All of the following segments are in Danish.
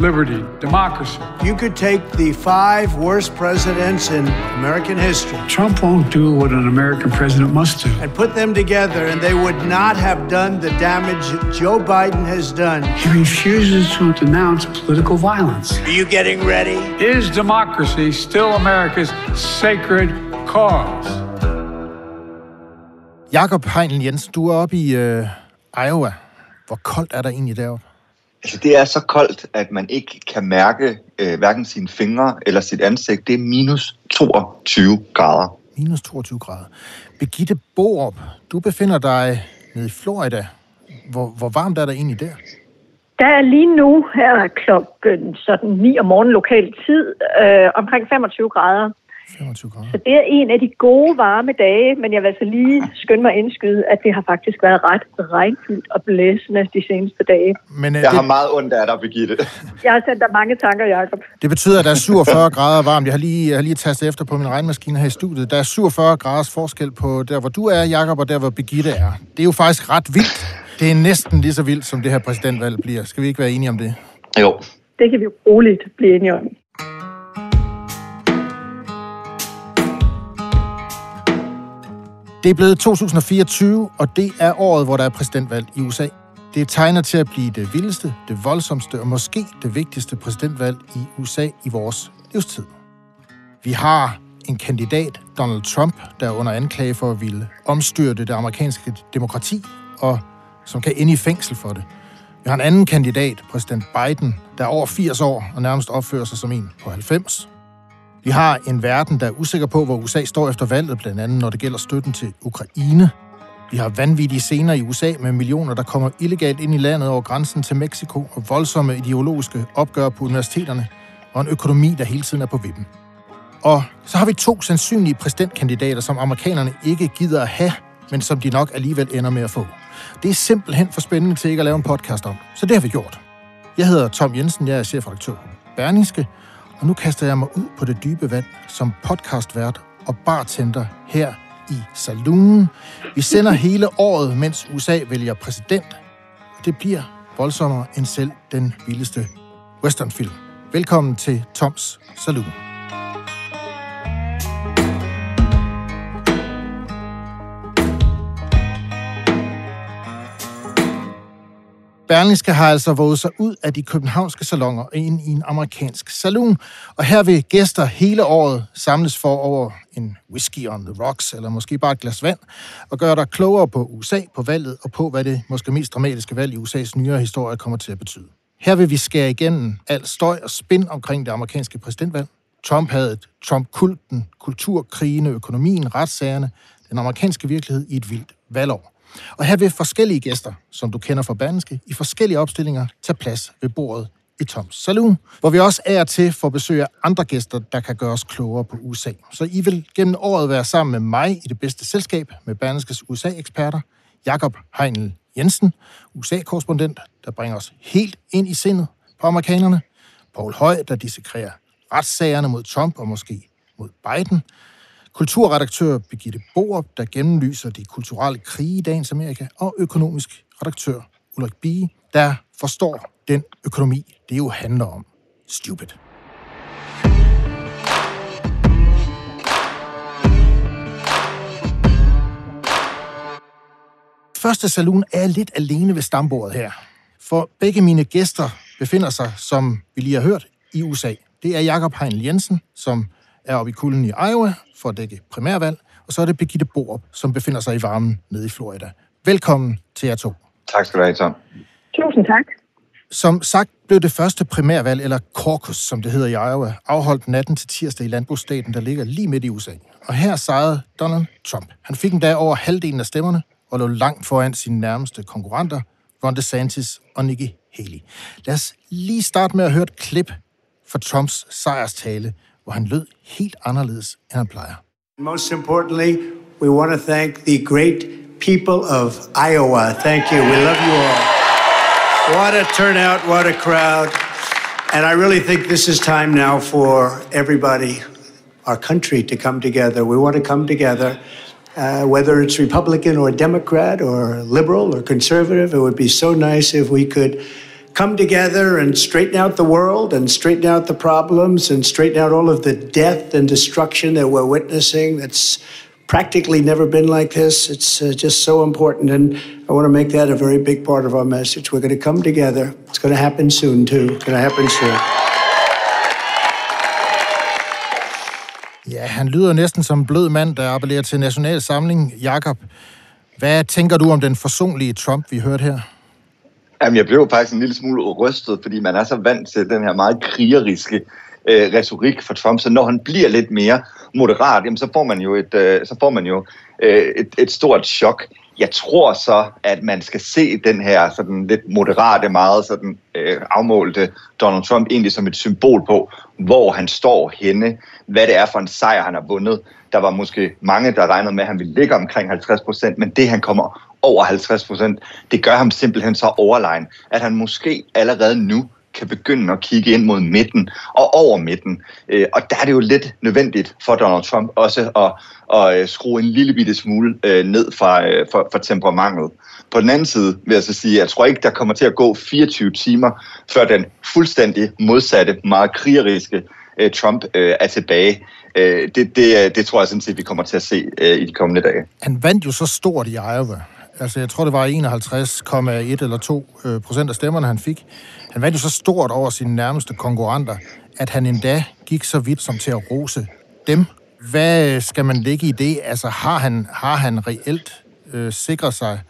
liberty, democracy. You could take the five worst presidents in American history Trump won't do what an American president must do. and put them together, and they would not have done the damage Joe Biden has done. He refuses to denounce political violence. Are you getting ready? Is democracy still America's sacred cause? Jakob Heinl Jensen, du er oppe i øh, Iowa. Hvor koldt er der egentlig deroppe? Altså, det er så koldt, at man ikke kan mærke øh, hverken sine fingre eller sit ansigt. Det er minus 22 grader. Minus 22 grader. Birgitte Borup, du befinder dig nede i Florida. Hvor, hvor varmt er der egentlig der? Der er lige nu her klokken sådan 9 om morgenen lokal tid øh, omkring 25 grader. 25 grader. Så det er en af de gode varme dage, men jeg vil altså lige skynde mig indskyde, at det har faktisk været ret regnfyldt og blæsende de seneste dage. Men øh, Jeg har det, meget ondt af dig, Birgitte. Jeg har sendt dig mange tanker, Jacob. det betyder, at der er 47 grader varmt. Jeg har lige, jeg har lige tastet efter på min regnmaskine her i studiet. Der er 47 graders forskel på der, hvor du er, Jakob, og der, hvor Birgitte er. Det er jo faktisk ret vildt. Det er næsten lige så vildt, som det her præsidentvalg bliver. Skal vi ikke være enige om det? Jo. Det kan vi jo roligt blive enige om. Det er blevet 2024, og det er året, hvor der er præsidentvalg i USA. Det tegner til at blive det vildeste, det voldsomste og måske det vigtigste præsidentvalg i USA i vores livstid. Vi har en kandidat, Donald Trump, der er under anklage for at ville omstyrte det amerikanske demokrati, og som kan ende i fængsel for det. Vi har en anden kandidat, præsident Biden, der er over 80 år og nærmest opfører sig som en på 90. Vi har en verden, der er usikker på, hvor USA står efter valget, blandt andet når det gælder støtten til Ukraine. Vi har vanvittige scener i USA med millioner, der kommer illegalt ind i landet over grænsen til Mexico, og voldsomme ideologiske opgør på universiteterne, og en økonomi, der hele tiden er på vippen. Og så har vi to sandsynlige præsidentkandidater, som amerikanerne ikke gider at have, men som de nok alligevel ender med at få. Det er simpelthen for spændende til ikke at lave en podcast om, så det har vi gjort. Jeg hedder Tom Jensen, jeg er chefredaktør på Berlingske, og nu kaster jeg mig ud på det dybe vand som podcastvært og bartender her i Saloonen. Vi sender hele året, mens USA vælger præsident. Det bliver voldsommere end selv den vildeste westernfilm. Velkommen til Toms Saloon. Berlingske har altså våget sig ud af de københavnske salonger og ind i en amerikansk saloon. Og her vil gæster hele året samles for over en whisky on the rocks, eller måske bare et glas vand, og gøre dig klogere på USA, på valget og på, hvad det måske mest dramatiske valg i USA's nyere historie kommer til at betyde. Her vil vi skære igennem al støj og spin omkring det amerikanske præsidentvalg. Trump havde et Trump-kulten, kulturkrigene, økonomien, retssagerne, den amerikanske virkelighed i et vildt valgår. Og her vil forskellige gæster, som du kender fra Berlingske, i forskellige opstillinger tage plads ved bordet i Toms Saloon, hvor vi også er til for besøg af andre gæster, der kan gøre os klogere på USA. Så I vil gennem året være sammen med mig i det bedste selskab med Berlingskes USA-eksperter, Jakob Heinl Jensen, USA-korrespondent, der bringer os helt ind i sindet på amerikanerne, Paul Høj, der dissekrerer retssagerne mod Trump og måske mod Biden, kulturredaktør Birgitte Borup, der gennemlyser de kulturelle krige i dagens Amerika, og økonomisk redaktør Ulrik Bie, der forstår den økonomi, det jo handler om. Stupid. Første saloon er lidt alene ved stambordet her. For begge mine gæster befinder sig, som vi lige har hørt, i USA. Det er Jakob Heinl Jensen, som er oppe i kulden i Iowa for at dække primærvalg, og så er det Birgitte Borup, som befinder sig i varmen nede i Florida. Velkommen til jer to. Tak skal du have, Tom. Tusind tak. Som sagt blev det første primærvalg, eller caucus, som det hedder i Iowa, afholdt natten til tirsdag i landbrugsstaten, der ligger lige midt i USA. Og her sejrede Donald Trump. Han fik endda over halvdelen af stemmerne, og lå langt foran sine nærmeste konkurrenter, Ron DeSantis og Nikki Haley. Lad os lige starte med at høre et klip fra Trumps sejrstale, hvor han lød helt anderledes, end han plejer. Most importantly, we want to thank the great people of Iowa. Thank you. We love you all. What a turnout, what a crowd. And I really think this is time now for everybody, our country, to come together. We want to come together. Uh, whether it's Republican or Democrat or liberal or conservative, it would be so nice if we could come together and straighten out the world and straighten out the problems and straighten out all of the death and destruction that we're witnessing. That's practically never been like this. It's uh, just so important. And I want to make that a very big part of our message. We're going to come together. It's going to happen soon, too. It's going to happen soon. Ja, han lyder næsten som en blød mand, der appellerer til national samling. Jakob, hvad tænker du om den forsonlige Trump, vi hørte her? Jamen, jeg blev faktisk en lille smule rystet, fordi man er så vant til den her meget krigeriske øh, retorik fra Trump, så når han bliver lidt mere moderat, jamen, så får man jo et, øh, så får man jo øh, et, et stort chok. Jeg tror så, at man skal se den her sådan lidt moderate, meget sådan øh, afmålte Donald Trump egentlig som et symbol på, hvor han står henne, hvad det er for en sejr, han har vundet. Der var måske mange, der regnede med, at han ville ligge omkring 50 procent, men det, han kommer over 50 procent, det gør ham simpelthen så overlegen, at han måske allerede nu kan begynde at kigge ind mod midten og over midten. Øh, og der er det jo lidt nødvendigt for Donald Trump også at, at øh, skrue en lille bitte smule øh, ned fra, øh, for, for temperamentet. På den anden side vil jeg så sige, at jeg tror ikke, der kommer til at gå 24 timer, før den fuldstændig modsatte, meget krigeriske øh, Trump er tilbage. Det, det, det tror jeg sådan set, vi kommer til at se i de kommende dage. Han vandt jo så stort i Iowa. Altså, jeg tror, det var 51,1 eller 2 øh, procent af stemmerne, han fik. Han vandt jo så stort over sine nærmeste konkurrenter, at han endda gik så vidt som til at rose dem. Hvad skal man lægge i det? Altså, har han, har han reelt øh, sikret sig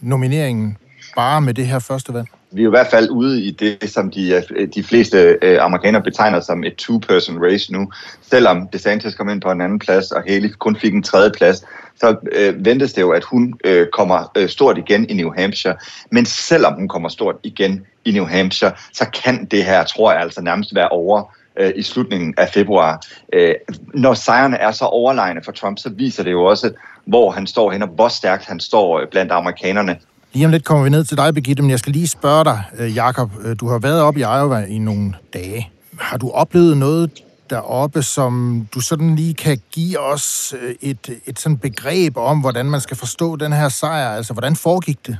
nomineringen bare med det her første valg? Vi er i hvert fald ude i det, som de, øh, de fleste øh, amerikanere betegner som et two-person race nu. Selvom DeSantis kom ind på en anden plads, og Haley kun fik en tredje plads, så øh, ventes det jo, at hun øh, kommer øh, stort igen i New Hampshire. Men selvom hun kommer stort igen i New Hampshire, så kan det her, tror jeg, altså nærmest være over øh, i slutningen af februar. Øh, når sejrene er så overlegne for Trump, så viser det jo også, hvor han står hen, og hvor stærkt han står øh, blandt amerikanerne. Lige om lidt kommer vi ned til dig, Birgitte, men jeg skal lige spørge dig, øh, Jakob. Øh, du har været op i Iowa i nogle dage. Har du oplevet noget deroppe, som du sådan lige kan give os øh, et, et sådan begreb om, hvordan man skal forstå den her sejr? Altså, hvordan foregik det?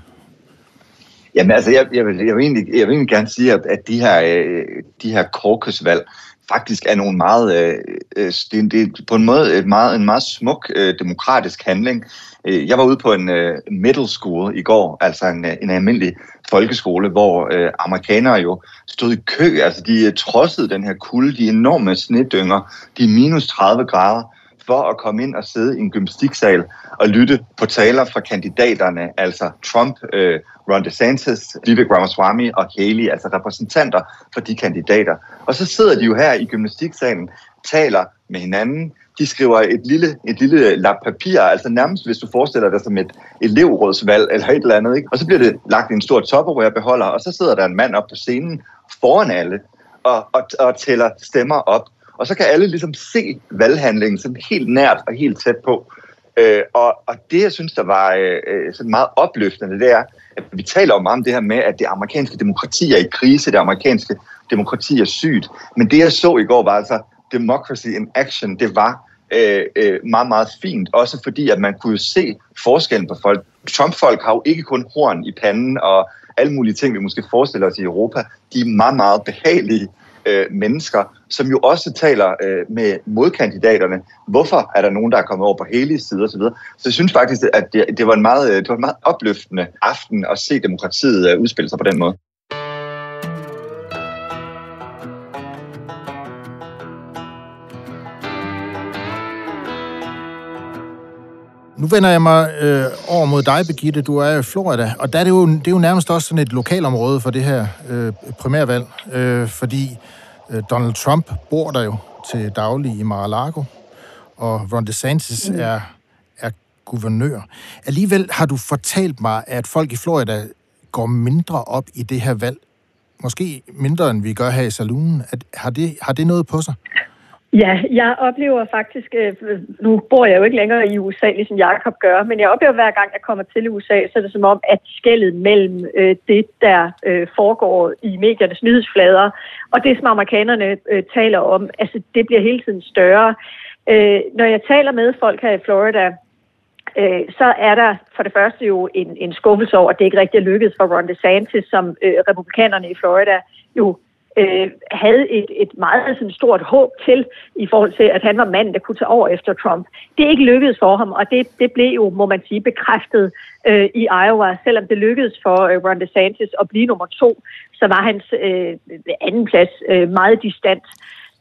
Jamen altså, jeg, jeg, vil, jeg, vil, egentlig, jeg vil egentlig gerne sige, at, at de her, de her caucusvalg faktisk er nogle meget, øh, øh, det, det på en måde et meget, en meget smuk øh, demokratisk handling. Jeg var ude på en middle school i går, altså en, en almindelig folkeskole, hvor øh, amerikanere jo stod i kø. Altså, de trodsede den her kulde, de enorme snedynger, de minus 30 grader, for at komme ind og sidde i en gymnastiksal og lytte på taler fra kandidaterne, altså Trump, øh, Ron DeSantis, Vivek Ramaswamy og Haley, altså repræsentanter for de kandidater. Og så sidder de jo her i gymnastiksalen, taler med hinanden, de skriver et lille, et lille lap papir, altså nærmest hvis du forestiller dig som et elevrådsvalg eller et eller andet, ikke? og så bliver det lagt i en stor topperware beholder, og så sidder der en mand op på scenen foran alle og, og, og tæller stemmer op. Og så kan alle ligesom se valghandlingen sådan helt nært og helt tæt på. Øh, og, og det, jeg synes, der var øh, øh sådan meget opløftende, det er, at vi taler jo meget om det her med, at det amerikanske demokrati er i krise, det amerikanske demokrati er sygt. Men det, jeg så i går, var altså democracy in action, det var øh, øh, meget, meget fint. Også fordi, at man kunne se forskellen på folk. Trump-folk har jo ikke kun horn i panden og alle mulige ting, vi måske forestiller os i Europa. De er meget, meget behagelige øh, mennesker, som jo også taler øh, med modkandidaterne. Hvorfor er der nogen, der er kommet over på hele side osv.? Så jeg synes faktisk, at det, det, var en meget, øh, det var en meget opløftende aften at se demokratiet øh, udspille sig på den måde. Nu vender jeg mig øh, over mod dig, Birgitte. Du er i Florida, og der er det, jo, det er jo nærmest også sådan et lokalområde for det her øh, primærvalg, øh, fordi øh, Donald Trump bor der jo til daglig i Mar-a-Lago, og Ron DeSantis mm. er, er guvernør. Alligevel har du fortalt mig, at folk i Florida går mindre op i det her valg. Måske mindre, end vi gør her i saloonen. At, har, det, har det noget på sig? Ja, Ja, jeg oplever faktisk, øh, nu bor jeg jo ikke længere i USA, ligesom Jacob gør, men jeg oplever hver gang, jeg kommer til USA, så er det som om, at skældet mellem øh, det, der øh, foregår i mediernes nyhedsflader, og det, som amerikanerne taler om, altså det bliver hele tiden større. Når jeg taler med folk her i Florida, øh, så er der for det første jo en, en skuffelse over, at det ikke rigtig er lykkedes for Ron DeSantis, som øh, republikanerne i Florida jo øh, havde et, et meget sådan, stort håb til i forhold til, at han var manden, der kunne tage over efter Trump. Det er ikke lykkedes for ham, og det, det blev jo, må man sige, bekræftet øh, i Iowa. Selvom det lykkedes for øh, Ron DeSantis at blive nummer to, så var hans øh, anden plads øh, meget distant.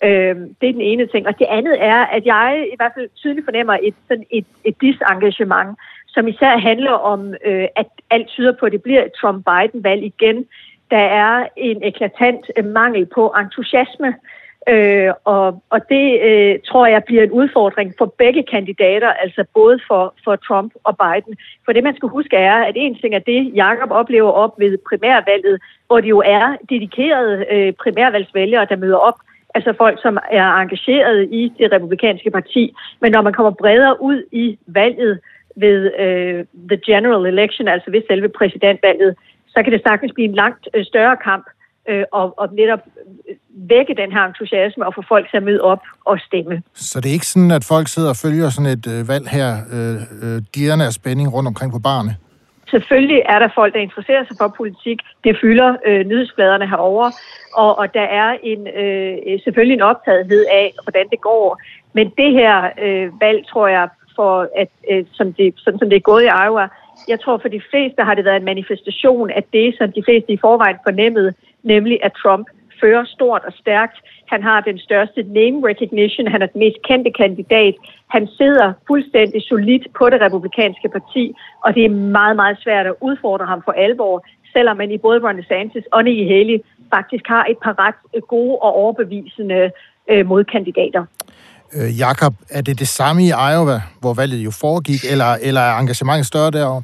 Øh, det er den ene ting. Og det andet er, at jeg i hvert fald tydeligt fornemmer et, sådan et, et disengagement, som især handler om, øh, at alt tyder på, at det bliver et Trump-Biden-valg igen. Der er en eklatant øh, mangel på entusiasme, øh, og, og det øh, tror jeg bliver en udfordring for begge kandidater, altså både for, for Trump og Biden. For det man skal huske er, at en ting er det, Jacob oplever op ved primærvalget, hvor det jo er dedikerede øh, primærvalgsvælgere, der møder op, altså folk, som er engageret i det republikanske parti. Men når man kommer bredere ud i valget ved øh, the general election, altså ved selve præsidentvalget, så kan det sagtens blive en langt øh, større kamp øh, og, og netop øh, vække den her entusiasme og få folk til at møde op og stemme. Så det er ikke sådan, at folk sidder og følger sådan et øh, valg her, øh, øh, dirrende af spænding rundt omkring på barne? Selvfølgelig er der folk, der interesserer sig for politik. Det fylder øh, nyhedsbladerne herover, og, og der er en øh, selvfølgelig en optagethed af, hvordan det går. Men det her øh, valg, tror jeg, for at, øh, som det, sådan som det er gået i Iowa, jeg tror for de fleste har det været en manifestation af det, som de fleste i forvejen fornemmede, nemlig at Trump fører stort og stærkt. Han har den største name recognition, han er den mest kendte kandidat. Han sidder fuldstændig solidt på det republikanske parti, og det er meget, meget svært at udfordre ham for alvor, selvom man i både Ron DeSantis og Nikki Haley faktisk har et par ret gode og overbevisende øh, modkandidater. Øh, Jakob, er det det samme i Iowa, hvor valget jo foregik, eller, eller er engagementet større derovre?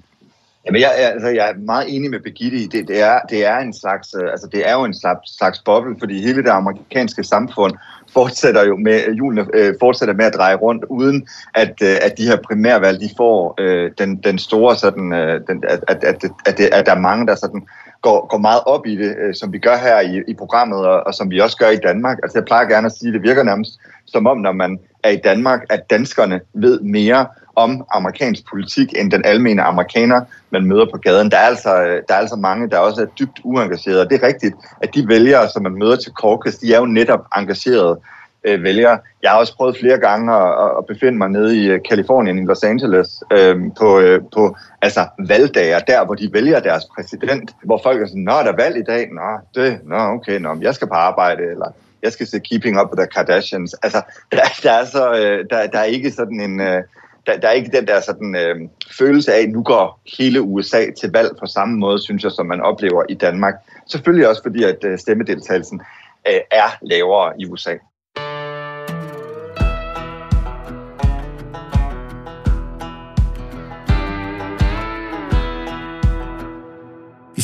Jamen, jeg, altså, jeg er meget enig med Birgitte i det. Det er, det er en slags, øh, altså, det er jo en slags, slags boble, fordi hele det amerikanske samfund fortsætter jo med, julene øh, fortsætter med at dreje rundt, uden at, øh, at de her primærvalg, de får øh, den, den store sådan, øh, den, at, at, at, at, at der er mange, der sådan går, går meget op i det, øh, som vi gør her i, i programmet, og, og som vi også gør i Danmark. Altså jeg plejer gerne at sige, at det virker nærmest som om, når man er i Danmark, at danskerne ved mere om amerikansk politik end den almene amerikaner, man møder på gaden. Der er altså, der er altså mange, der også er dybt uengagerede, og det er rigtigt, at de vælgere, som man møder til caucus, de er jo netop engagerede øh, vælgere. Jeg har også prøvet flere gange at, at befinde mig nede i øh, Kalifornien, i Los Angeles, øh, på, øh, på altså, valgdager, der hvor de vælger deres præsident, hvor folk er sådan, nå, der er valg i dag, nå, det, nå, okay, nå, jeg skal på arbejde, eller jeg skal se Keeping Up with the Kardashians. Altså, der, der, er, så, øh, der, der er ikke sådan en... Øh, der, der er ikke den der sådan, øh, følelse af, at nu går hele USA til valg på samme måde, synes jeg, som man oplever i Danmark. Selvfølgelig også fordi, at øh, stemmedeltagelsen øh, er lavere i USA.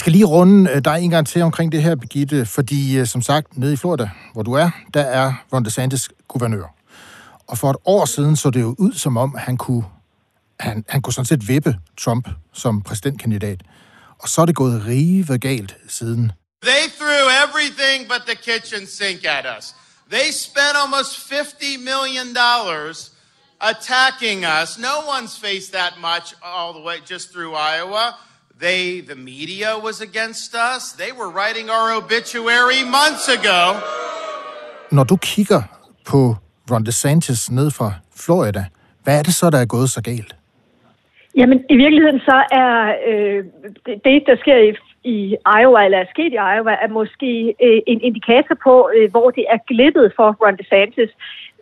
Skal lige runde øh, dig en gang til omkring det her, Birgitte, fordi øh, som sagt, nede i Florida, hvor du er, der er Ron DeSantis guvernør. Og for et år siden så det jo ud som om, han kunne, han, han kunne sådan set vippe Trump som præsidentkandidat. Og så er det gået rive galt siden. They threw everything but the kitchen sink at us. They spent almost 50 million dollars attacking us. No one's faced that much all the way just through Iowa. They, the media was against us. They were writing our obituary months ago. Når du kigger på Ron DeSantis ned fra Florida. Hvad er det så, der er gået så galt? Jamen, i virkeligheden så er øh, det, der sker i, i Iowa, eller er sket i Iowa, er måske øh, en indikator på, øh, hvor det er glippet for Ron DeSantis.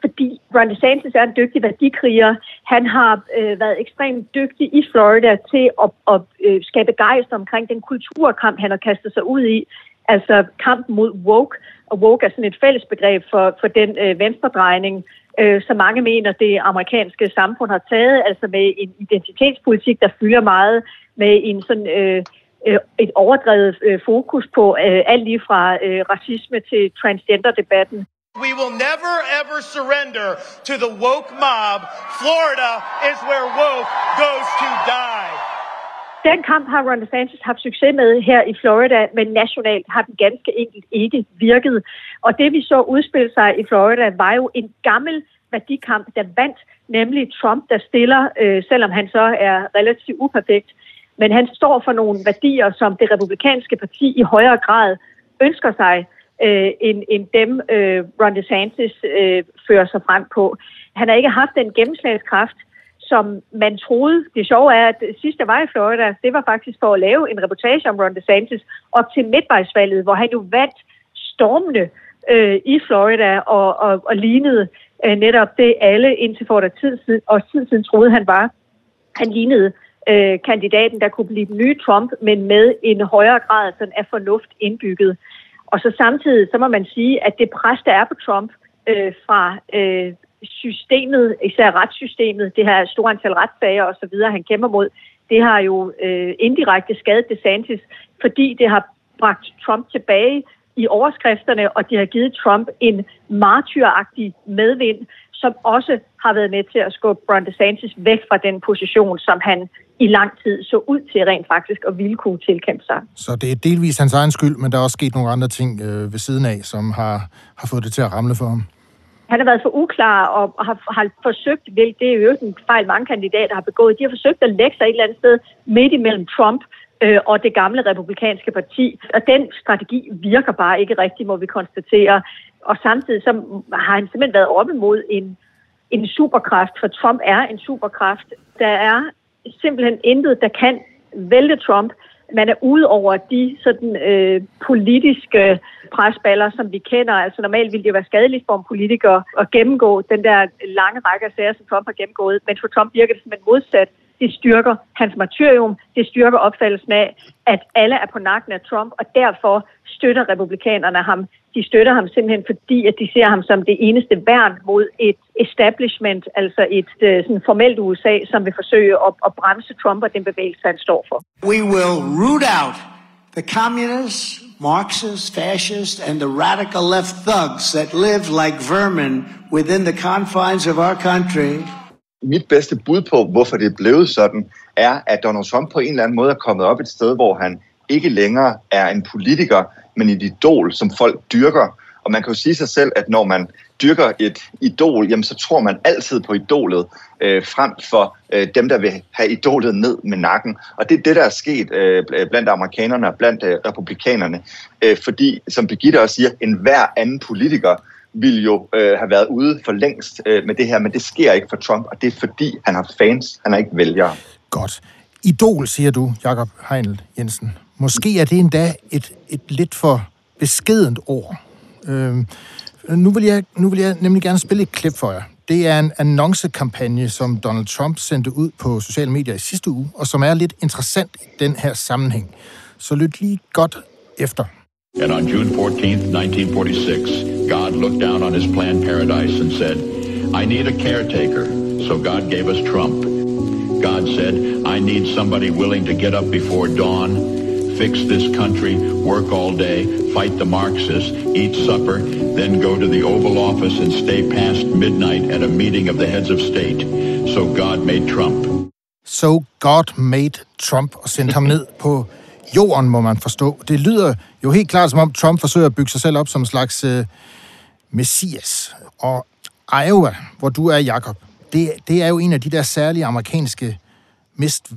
Fordi Ron DeSantis er en dygtig værdikriger. Han har øh, været ekstremt dygtig i Florida til at, at øh, skabe gejst omkring den kulturkamp, han har kastet sig ud i. Altså kampen mod woke, og woke er sådan et fælles begreb for, for den øh, venstredrejning, øh, som mange mener, det amerikanske samfund har taget, altså med en identitetspolitik, der fylder meget, med en sådan... Øh, øh et overdrevet øh, fokus på øh, alt lige fra øh, racisme til transgender-debatten. We will never ever surrender to the woke mob. Florida is where woke goes to die. Den kamp har Ron DeSantis haft succes med her i Florida, men nationalt har den ganske enkelt ikke virket. Og det vi så udspille sig i Florida var jo en gammel værdikamp, der vandt, nemlig Trump, der stiller, øh, selvom han så er relativt uperfekt. Men han står for nogle værdier, som det republikanske parti i højere grad ønsker sig, øh, end, end dem øh, Ron DeSantis øh, fører sig frem på. Han har ikke haft den gennemslagskraft, som man troede. Det sjove er, at sidst jeg var i Florida, det var faktisk for at lave en reportage om Ron DeSantis op til midtvejsvalget, hvor han jo vandt stormende øh, i Florida og, og, og lignede øh, netop det alle indtil for et tid siden, og tid siden troede han var. Han lignede øh, kandidaten, der kunne blive den nye Trump, men med en højere grad sådan af fornuft indbygget. Og så samtidig, så må man sige, at det pres, der er på Trump øh, fra øh, systemet, især retssystemet, det her store antal retssager osv., han kæmper mod, det har jo øh, indirekte skadet DeSantis, fordi det har bragt Trump tilbage i overskrifterne, og de har givet Trump en martyragtig medvind, som også har været med til at skubbe Ron DeSantis væk fra den position, som han i lang tid så ud til rent faktisk at ville kunne tilkæmpe sig. Så det er delvis hans egen skyld, men der er også sket nogle andre ting øh, ved siden af, som har, har fået det til at ramle for ham? Han har været for uklar og har, har forsøgt, hvilket det er jo en fejl, mange kandidater har begået, de har forsøgt at lægge sig et eller andet sted midt imellem Trump øh, og det gamle republikanske parti. Og den strategi virker bare ikke rigtigt, må vi konstatere. Og samtidig så har han simpelthen været oppe mod en, en superkraft, for Trump er en superkraft. Der er simpelthen intet, der kan vælte Trump. Man er ude over de sådan, øh, politiske presballer, som vi kender. Altså normalt ville det være skadeligt for en politiker at gennemgå den der lange række af sager, som Trump har gennemgået. Men for Trump virker det simpelthen modsat. Det styrker hans martyrium, det styrker opfattelsen af, at alle er på nakken af Trump, og derfor støtter republikanerne ham. De støtter ham simpelthen, fordi at de ser ham som det eneste værn mod et establishment, altså et øh, sådan formelt USA, som vil forsøge at, at bremse Trump og den bevægelse, han står for. We will root out the communists, Marxists, fascists, and the radical left thugs that live like vermin within the confines of our country mit bedste bud på, hvorfor det er blevet sådan, er, at Donald Trump på en eller anden måde er kommet op et sted, hvor han ikke længere er en politiker, men et idol, som folk dyrker. Og man kan jo sige sig selv, at når man dyrker et idol, jamen så tror man altid på idolet, øh, frem for øh, dem, der vil have idolet ned med nakken. Og det er det, der er sket øh, blandt amerikanerne og blandt øh, republikanerne. Øh, fordi, som Birgitte også siger, en hver anden politiker ville jo øh, have været ude for længst øh, med det her, men det sker ikke for Trump, og det er fordi, han har fans, han har ikke vælgere. Godt. Idol, siger du, Jakob Heinl Jensen. Måske er det endda et, et lidt for beskedent ord. Øh, nu, vil jeg, nu vil jeg nemlig gerne spille et klip for jer. Det er en annoncekampagne, som Donald Trump sendte ud på sociale medier i sidste uge, og som er lidt interessant i den her sammenhæng. Så lyt lige godt efter. And on June 14th, 1946, God looked down on his planned paradise and said, I need a caretaker. So God gave us Trump. God said, I need somebody willing to get up before dawn, fix this country, work all day, fight the Marxists, eat supper, then go to the Oval Office and stay past midnight at a meeting of the heads of state. So God made Trump. So God made Trump og sendte ham ned på jorden, må man forstå. Det lyder jo helt klart, som om Trump forsøger at bygge sig selv op som en slags øh, messias. Og Iowa, hvor du er, Jakob, det, det er jo en af de der særlige amerikanske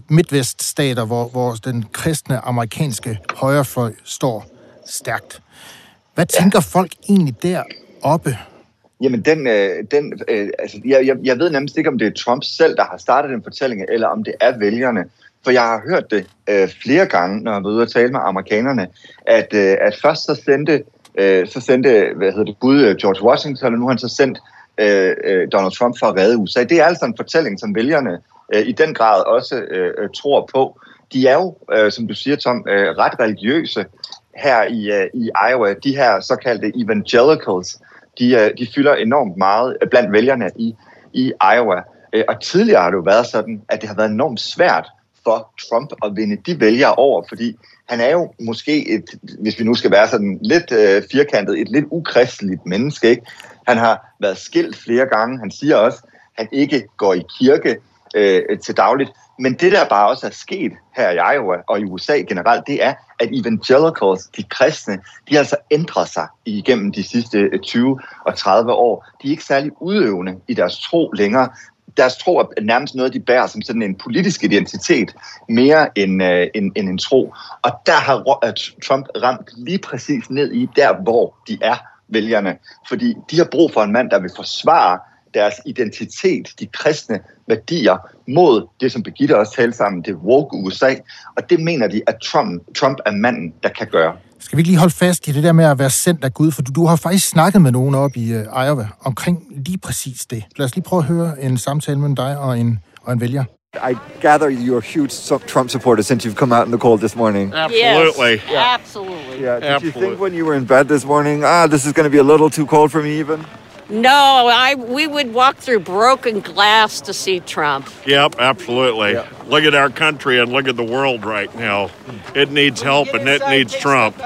midtveststater, hvor, hvor den kristne amerikanske højrefløj står stærkt. Hvad tænker ja. folk egentlig deroppe? Jamen, den, øh, den, øh, altså, jeg, jeg, jeg ved nærmest ikke, om det er Trump selv, der har startet den fortælling, eller om det er vælgerne. For jeg har hørt det øh, flere gange, når jeg var ude og tale med amerikanerne, at, øh, at først så sendte, øh, så sendte hvad hedder det, Gud øh, George Washington, og nu har han så sendt øh, øh Donald Trump for at redde USA. Det er altså en fortælling, som vælgerne øh, i den grad også øh, øh, tror på. De er jo, øh, som du siger, Tom, øh, ret religiøse her i, øh, i Iowa. De her såkaldte evangelicals, de, øh, de fylder enormt meget øh, blandt vælgerne i, i Iowa. Og tidligere har det jo været sådan, at det har været enormt svært for Trump at vinde de vælgere over, fordi han er jo måske et, hvis vi nu skal være sådan lidt øh, firkantet, et lidt ukristeligt menneske. Ikke? Han har været skilt flere gange. Han siger også, at han ikke går i kirke øh, til dagligt. Men det, der bare også er sket her i Iowa og i USA generelt, det er, at evangelicals, de kristne, de har altså ændret sig igennem de sidste øh, 20 og 30 år. De er ikke særlig udøvende i deres tro længere. Deres tro er nærmest noget, de bærer som sådan en politisk identitet, mere end, øh, end, end en tro. Og der har Trump ramt lige præcis ned i der, hvor de er vælgerne. Fordi de har brug for en mand, der vil forsvare deres identitet, de kristne værdier, mod det, som Birgitte også talte sammen, det woke USA. Og det mener de, at Trump, Trump er manden, der kan gøre. Skal vi ikke lige holde fast i det der med at være sendt af Gud? For du, du har faktisk snakket med nogen op i uh, Iowa omkring lige præcis det. Lad os lige prøve at høre en samtale mellem dig og en, og en vælger. I gather you're a huge Trump supporter since you've come out in the cold this morning. Absolutely. Yes, yeah. Absolutely. Yeah. Did Absolutely. you think when you were in bed this morning, ah, this is going to be a little too cold for me even? No, I we would walk through broken glass to see Trump. Yep, absolutely. Yeah. Look at our country and look at the world right now. It needs help and it needs Trump,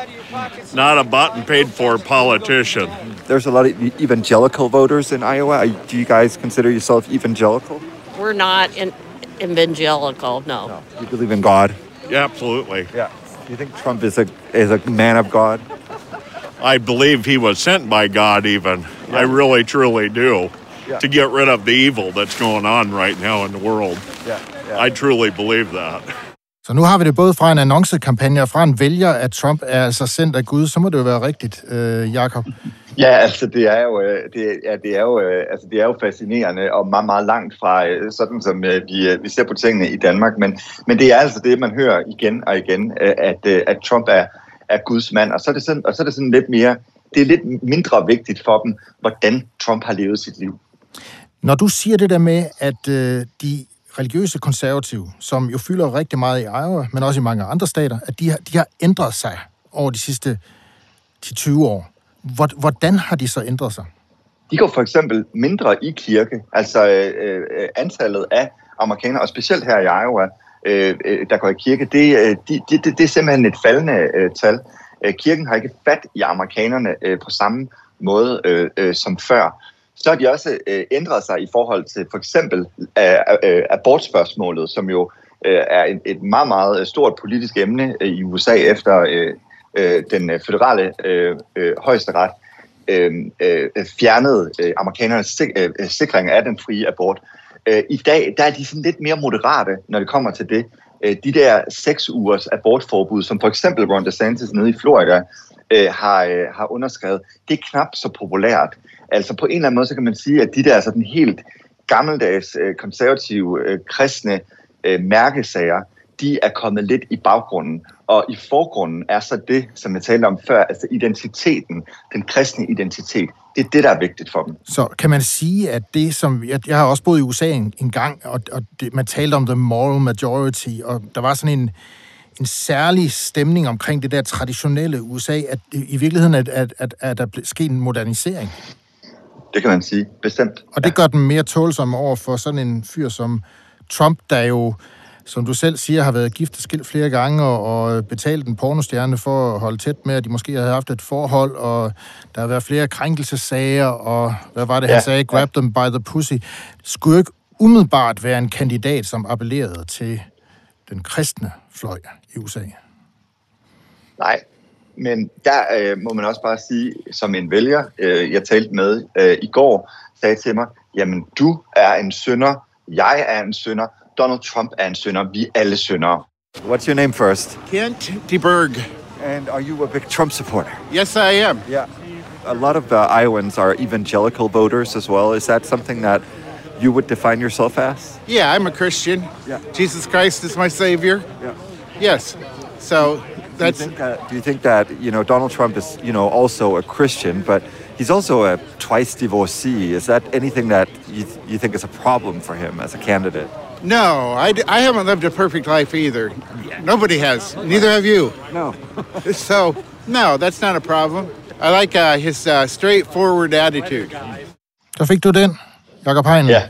not a button paid for politician. There's a lot of evangelical voters in Iowa. Do you guys consider yourself evangelical? We're not in, evangelical, no. no. You believe in God? Yeah, absolutely. Yeah. Do you think Trump is a is a man of God? I believe he was sent by God, even. Yeah. I really, truly do. Yeah. To get rid of the evil that's going on right now in the world. Yeah. yeah. I truly believe that. Så nu har vi det både fra en annoncekampagne og fra en vælger, at Trump er altså sendt af Gud. Så må det jo være rigtigt, øh, Jakob. Ja, altså det er jo, øh, det, ja, det er jo, øh, altså, det er jo fascinerende og meget, meget langt fra øh, sådan, som vi, vi ser på tingene i Danmark. Men, men det er altså det, man hører igen og igen, at, at Trump er, er Guds mand. Og så er det sådan, og så er det sådan lidt mere, det er lidt mindre vigtigt for dem, hvordan Trump har levet sit liv. Når du siger det der med, at øh, de religiøse konservative, som jo fylder rigtig meget i Iowa, men også i mange andre stater, at de har, de har ændret sig over de sidste 10-20 år. Hvordan har de så ændret sig? De går for eksempel mindre i kirke. Altså øh, øh, antallet af amerikanere, og specielt her i Iowa, Øh, øh, der går i kirke, det, øh, de, de, det, det er simpelthen et faldende øh, tal. Øh, kirken har ikke fat i amerikanerne øh, på samme måde øh, øh, som før. Så har de også øh, ændret sig i forhold til for eksempel øh, øh abortspørgsmålet, som jo øh, er et, et meget, meget stort politisk emne øh, i USA efter øh, øh, den føderale øh, øh, højesteret øh, øh, fjernede øh, amerikanernes sik- øh, sikring af den frie abort. Øh, Øh, I dag der er de sådan lidt mere moderate, når det kommer til det. Øh, de der seks ugers abortforbud, som for eksempel Ron DeSantis nede i Florida øh, har, øh, har underskrevet, det er knap så populært. Altså på en eller anden måde, så kan man sige, at de der sådan helt gammeldags øh, konservative øh, kristne øh, mærkesager, de er kommet lidt i baggrunden. Og i forgrunden er så det, som jeg talte om før, altså identiteten, den kristne identitet. Det er det, der er vigtigt for dem. Så kan man sige, at det som... Jeg, jeg har også boet i USA en, en gang, og, og det, man talte om the moral majority, og der var sådan en, en særlig stemning omkring det der traditionelle USA, at i virkeligheden at, at, at, at der sket en modernisering. Det kan man sige, bestemt. Og det gør den mere tålsom over for sådan en fyr som Trump, der jo som du selv siger, har været gift og skilt flere gange og, og betalt en pornostjerne for at holde tæt med, at de måske havde haft et forhold, og der har været flere krænkelsesager, og hvad var det, ja, han sagde? Grab them by the pussy. Skulle ikke umiddelbart være en kandidat, som appellerede til den kristne fløj i USA? Nej, men der øh, må man også bare sige, som en vælger, øh, jeg talte med øh, i går, sagde til mig, jamen du er en sønder, jeg er en sønder, Donald Trump er en sønder. Vi er alle søndere. What's your name first? Kent DeBerg. And are you a big Trump supporter? Yes, I am. Yeah. A lot of uh, Iowans are evangelical voters as well. Is that something that you would define yourself as? Yeah, I'm a Christian. Yeah. Jesus Christ is my savior. Yeah. Yes. So that's. Do you, think that, do you think that you know Donald Trump is you know also a Christian, but he's also a twice divorcee? Is that anything that you, th- you think is a problem for him as a candidate? No, I, I haven't lived a perfect life either. Nobody has. Neither have you. No. so, no, that's not a problem. I like uh, his uh, straightforward attitude. Der fik du den, Jakob Heinle. Ja,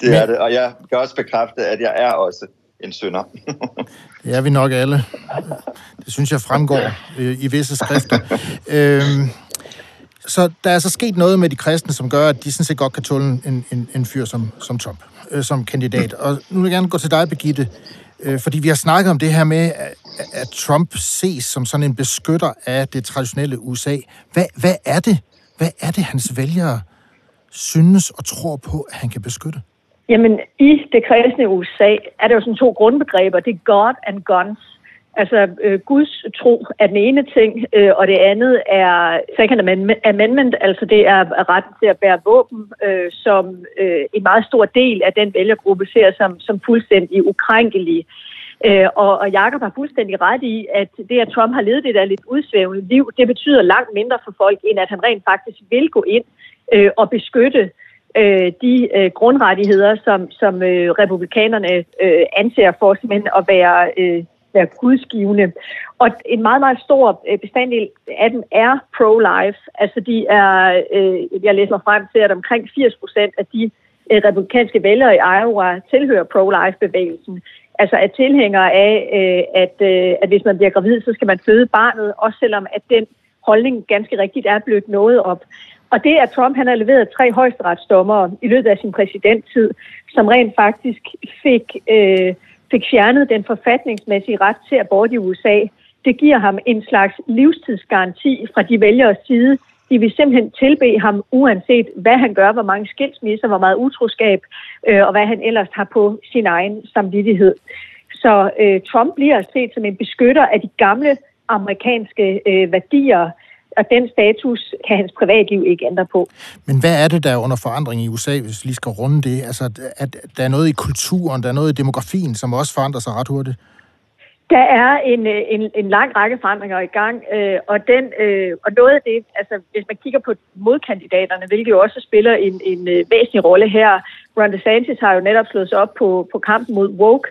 det er det. Og jeg kan også bekræfte, at jeg er også en synder. det er vi nok alle. Det synes jeg fremgår øh, i visse skrifter. øhm, så der er så sket noget med de kristne, som gør, at de sådan set godt kan tåle en, en, en fyr som, som Trump, øh, som kandidat. Og nu vil jeg gerne gå til dig, Begitte, øh, fordi vi har snakket om det her med, at, at Trump ses som sådan en beskytter af det traditionelle USA. Hvad, hvad er det? Hvad er det, hans vælgere synes og tror på, at han kan beskytte? Jamen, i det kristne USA er der jo sådan to grundbegreber. Det er God and guns. Altså, øh, Guds tro er den ene ting, øh, og det andet er Second Amendment, altså det er retten til at bære våben, øh, som øh, en meget stor del af den vælgergruppe ser som, som fuldstændig ukrænkelig. Øh, og, og Jacob har fuldstændig ret i, at det, at Trump har levet det der lidt udsvævende liv, det betyder langt mindre for folk, end at han rent faktisk vil gå ind øh, og beskytte øh, de øh, grundrettigheder, som, som øh, republikanerne øh, anser for simpelthen at være, øh, være gudsgivende. Og en meget, meget stor øh, bestanddel af dem er pro-life. Altså de er, øh, jeg læser mig frem til, at omkring 80 procent af de øh, republikanske vælgere i Iowa tilhører pro-life-bevægelsen. Altså er tilhængere af, øh, at, øh, at hvis man bliver gravid, så skal man føde barnet, også selvom at den holdning ganske rigtigt er blevet nået op. Og det, at Trump han har leveret tre højesteretsdommere i løbet af sin præsidenttid, som rent faktisk fik, øh, fik fjernet den forfatningsmæssige ret til abort i USA, det giver ham en slags livstidsgaranti fra de vælgeres side. De vil simpelthen tilbe ham, uanset hvad han gør, hvor mange skilsmisser, hvor meget utroskab, øh, og hvad han ellers har på sin egen samvittighed. Så øh, Trump bliver set som en beskytter af de gamle amerikanske øh, værdier, og den status kan hans privatliv ikke ændre på. Men hvad er det, der er under forandring i USA, hvis vi lige skal runde det? Altså, at der er noget i kulturen, der er noget i demografien, som også forandrer sig ret hurtigt? Der er en, øh, en, en lang række forandringer i gang, øh, og, den, øh, og noget af det, altså hvis man kigger på modkandidaterne, hvilket jo også spiller en, en øh, væsentlig rolle her, Ron DeSantis har jo netop slået sig op på, på kampen mod woke,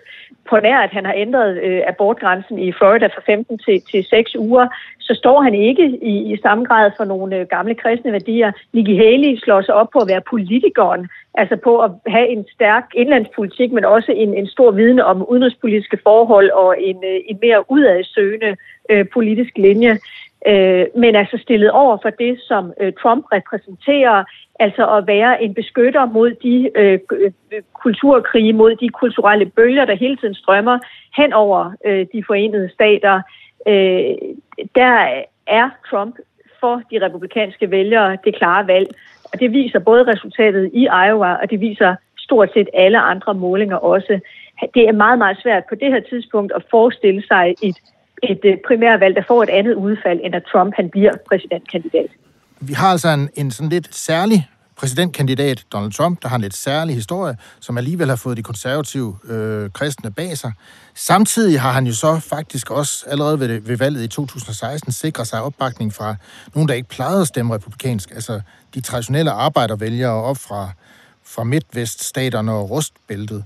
på nær at han har ændret øh, abortgrænsen i Florida fra 15 til, til 6 uger, så står han ikke i, i samme grad for nogle øh, gamle kristne værdier. Nikki Haley slår sig op på at være politikeren, altså på at have en stærk indlandspolitik, men også en, en stor viden om udenrigspolitiske forhold og en, øh, en mere udadsøgende øh, politisk linje. Øh, men altså stillet over for det, som øh, Trump repræsenterer, altså at være en beskytter mod de øh, øh, kulturkrige, mod de kulturelle bølger, der hele tiden strømmer hen over øh, de forenede stater. Øh, der er Trump for de republikanske vælgere det klare valg, og det viser både resultatet i Iowa, og det viser stort set alle andre målinger også. Det er meget, meget svært på det her tidspunkt at forestille sig et, et øh, primærvalg, der får et andet udfald, end at Trump han bliver præsidentkandidat. Vi har altså en, en sådan lidt særlig præsidentkandidat, Donald Trump, der har en lidt særlig historie, som alligevel har fået de konservative øh, kristne bag sig. Samtidig har han jo så faktisk også allerede ved, ved valget i 2016 sikret sig opbakning fra nogen, der ikke plejede at stemme republikansk, altså de traditionelle arbejdervælgere op fra, fra midtveststaterne og rustbæltet.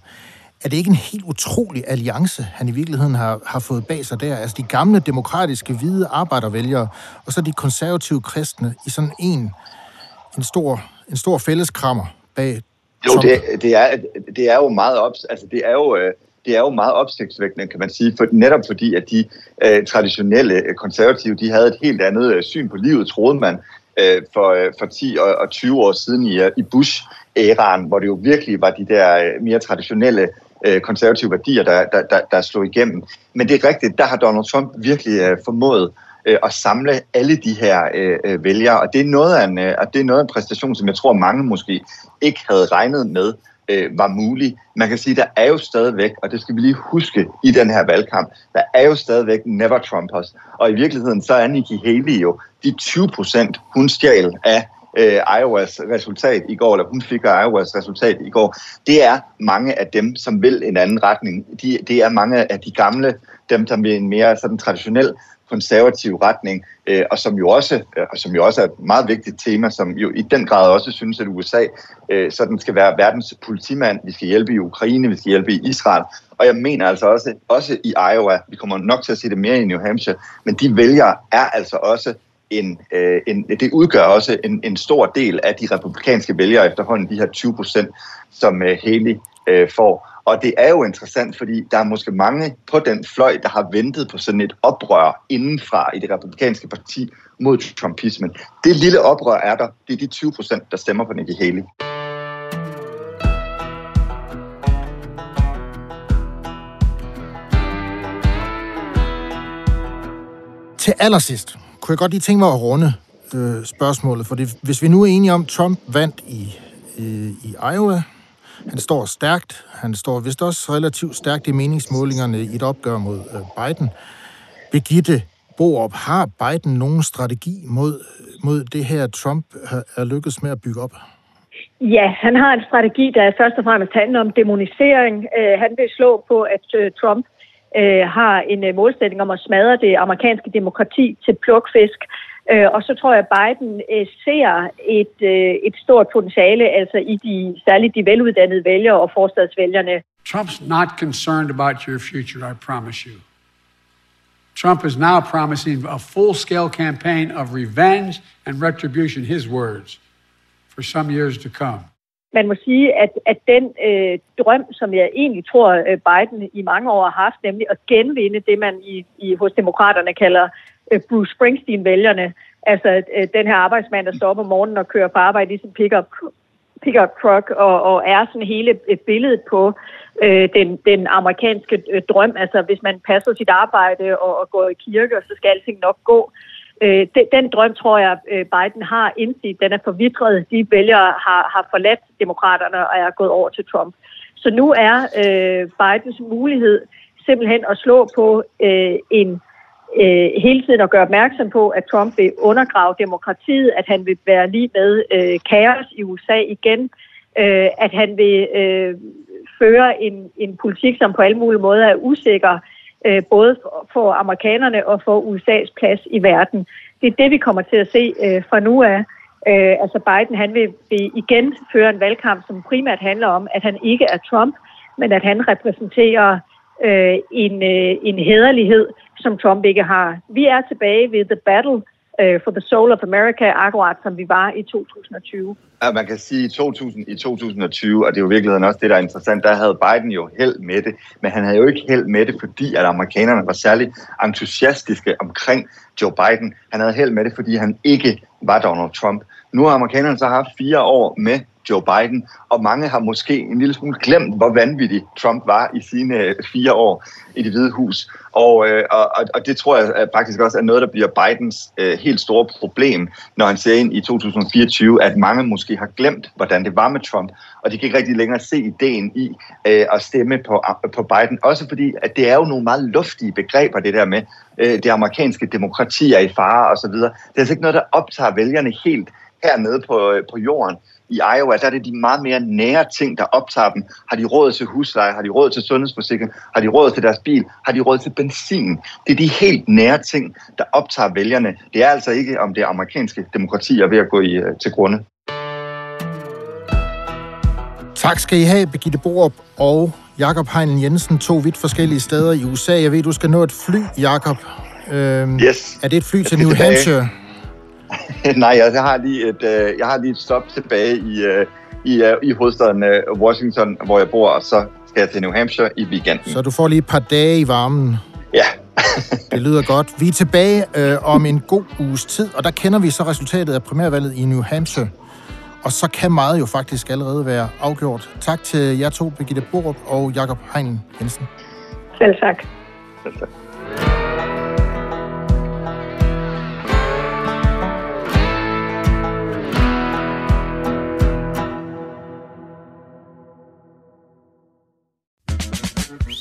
Er det ikke en helt utrolig alliance, han i virkeligheden har, har fået bag sig der? Altså de gamle demokratiske hvide arbejdervælgere, og så de konservative kristne i sådan en, en stor en stor fælleskrammer bag Jo, det, det, er, det er jo meget op, altså det er jo, øh, det er jo meget opsigtsvækkende, kan man sige, for, netop fordi, at de øh, traditionelle øh, konservative, de havde et helt andet øh, syn på livet, troede man, øh, for, øh, for 10 og, og 20 år siden i, i Bush-æraen, hvor det jo virkelig var de der øh, mere traditionelle øh, konservative værdier, der, der, der, der slog igennem. Men det er rigtigt, der har Donald Trump virkelig øh, formået øh, at samle alle de her øh, øh, vælgere, og det er noget af en, øh, og det er noget af en præstation, som jeg tror mange måske ikke havde regnet med øh, var mulig. Man kan sige, der er jo stadigvæk, og det skal vi lige huske i den her valgkamp, der er jo stadigvæk never Trumpers, og i virkeligheden så er Nikki Haley jo de 20 procent, hun stjal af øh, Iowas resultat i går, eller hun fik Iowas resultat i går, det er mange af dem, som vil en anden retning. De, det er mange af de gamle, dem, der vil en mere sådan traditionel konservativ retning, øh, og som jo også øh, som jo også er et meget vigtigt tema, som jo i den grad også synes, at USA øh, sådan skal være verdens politimand. Vi skal hjælpe i Ukraine, vi skal hjælpe i Israel, og jeg mener altså også, også i Iowa, vi kommer nok til at se det mere i New Hampshire, men de vælgere er altså også en, øh, en, det udgør også en, en stor del af de republikanske vælgere efterhånden, de her 20 procent, som øh, Haley øh, får. Og det er jo interessant, fordi der er måske mange på den fløj, der har ventet på sådan et oprør indenfra i det republikanske parti mod trumpismen. Det lille oprør er der. Det er de 20 procent, der stemmer på Nikki Haley. Til allersidst kunne jeg godt lige tænke mig at runde øh, spørgsmålet, for hvis vi nu er enige om, at Trump vandt i, øh, i Iowa, han står stærkt, han står vist også relativt stærkt i meningsmålingerne i et opgør mod øh, Biden. Birgitte Borup, har Biden nogen strategi mod, mod det her, Trump er lykkedes med at bygge op? Ja, han har en strategi, der først og fremmest handler om demonisering. Øh, han vil slå på, at øh, Trump øh, har en øh, målsætning om at smadre det amerikanske demokrati til plukfisk. Øh, og så tror jeg, at Biden øh, ser et, øh, et stort potentiale, altså i de, særligt de veluddannede vælgere og forstadsvælgerne. Trump's not concerned about your future, I promise you. Trump is now promising a full scale campaign of revenge and retribution, his words, for some years to come. Man må sige, at, at den øh, drøm, som jeg egentlig tror, øh, Biden i mange år har haft, nemlig at genvinde det, man i, i hos demokraterne kalder øh, Bruce Springsteen-vælgerne, altså øh, den her arbejdsmand, der står op om morgenen og kører på arbejde ligesom i pick-up pickup truck og, og er sådan hele øh, et billede på øh, den, den amerikanske øh, drøm. Altså hvis man passer sit arbejde og, og går i kirke, så skal alting nok gå. Øh, den, den drøm tror jeg, øh, Biden har indset. Den er forvitret. De vælgere har, har forladt demokraterne og er gået over til Trump. Så nu er øh, Bidens mulighed simpelthen at slå på øh, en øh, hele tiden at gøre opmærksom på, at Trump vil undergrave demokratiet, at han vil være lige med øh, kaos i USA igen, øh, at han vil øh, føre en, en politik, som på alle mulige måder er usikker, øh, både for, amerikanerne og for USA's plads i verden. Det er det, vi kommer til at se øh, fra nu af. Øh, altså Biden han vil, vil igen føre en valgkamp, som primært handler om, at han ikke er Trump, men at han repræsenterer øh, en, øh, en hederlighed, som Trump ikke har. Vi er tilbage ved The Battle øh, for the Soul of America, akkurat som vi var i 2020. Ja, man kan sige, i, 2000, i 2020, og det er jo i virkeligheden også det, der er interessant, der havde Biden jo held med det, men han havde jo ikke held med det, fordi at amerikanerne var særlig entusiastiske omkring Joe Biden. Han havde held med det, fordi han ikke var Donald Trump. Nu har amerikanerne så haft fire år med Joe Biden, og mange har måske en lille smule glemt, hvor vanvittig Trump var i sine øh, fire år i det hvide hus. Og, øh, og, og det tror jeg øh, faktisk også er noget, der bliver Bidens øh, helt store problem, når han ser ind i 2024, at mange måske har glemt, hvordan det var med Trump, og de kan ikke rigtig længere se ideen i øh, at stemme på, øh, på Biden. Også fordi, at det er jo nogle meget luftige begreber, det der med, øh, det amerikanske demokrati er i fare osv. Det er altså ikke noget, der optager vælgerne helt hernede på, på jorden i Iowa, der er det de meget mere nære ting, der optager dem. Har de råd til husleje? Har de råd til sundhedsforsikring? Har de råd til deres bil? Har de råd til benzin? Det er de helt nære ting, der optager vælgerne. Det er altså ikke, om det amerikanske demokrati er ved at gå i, øh, til grunde. Tak skal I have, Birgitte Borup og Jakob Heinen Jensen, to vidt forskellige steder i USA. Jeg ved, du skal nå et fly, Jakob. Øhm, yes. Er det et fly til New. Hampshire? Nej, jeg har lige et, øh, jeg har lige et stop tilbage i, øh, i, øh, i hovedstaden øh, Washington, hvor jeg bor, og så skal jeg til New Hampshire i weekenden. Så du får lige et par dage i varmen? Ja. det lyder godt. Vi er tilbage øh, om en god uges tid, og der kender vi så resultatet af primærvalget i New Hampshire. Og så kan meget jo faktisk allerede være afgjort. Tak til jer to, Birgitte Borup og Jakob Heinen Jensen. Selv tak. Selv tak.